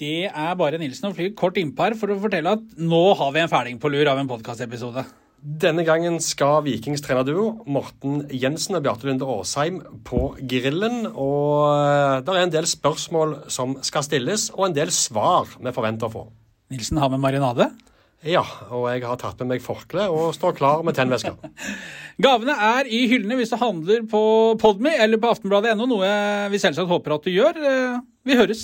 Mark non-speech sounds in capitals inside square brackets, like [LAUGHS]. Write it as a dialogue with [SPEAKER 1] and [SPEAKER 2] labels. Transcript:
[SPEAKER 1] Det er bare Nilsen og flyr kort innpå her for å fortelle at nå har vi en ferding på lur av en podkastepisode.
[SPEAKER 2] Denne gangen skal Vikings trenerduo Morten Jensen og Bjarte Lunde Aasheim på grillen. Og eh, det er en del spørsmål som skal stilles, og en del svar vi forventer å få.
[SPEAKER 1] Nilsen har med marinade.
[SPEAKER 2] Ja, og jeg har tatt med meg forkle og står klar med tennvæsker. [LAUGHS]
[SPEAKER 1] Gavene er i hyllene hvis du handler på Podme eller på aftenbladet.no, noe vi selvsagt håper at du gjør. Eh, vi høres.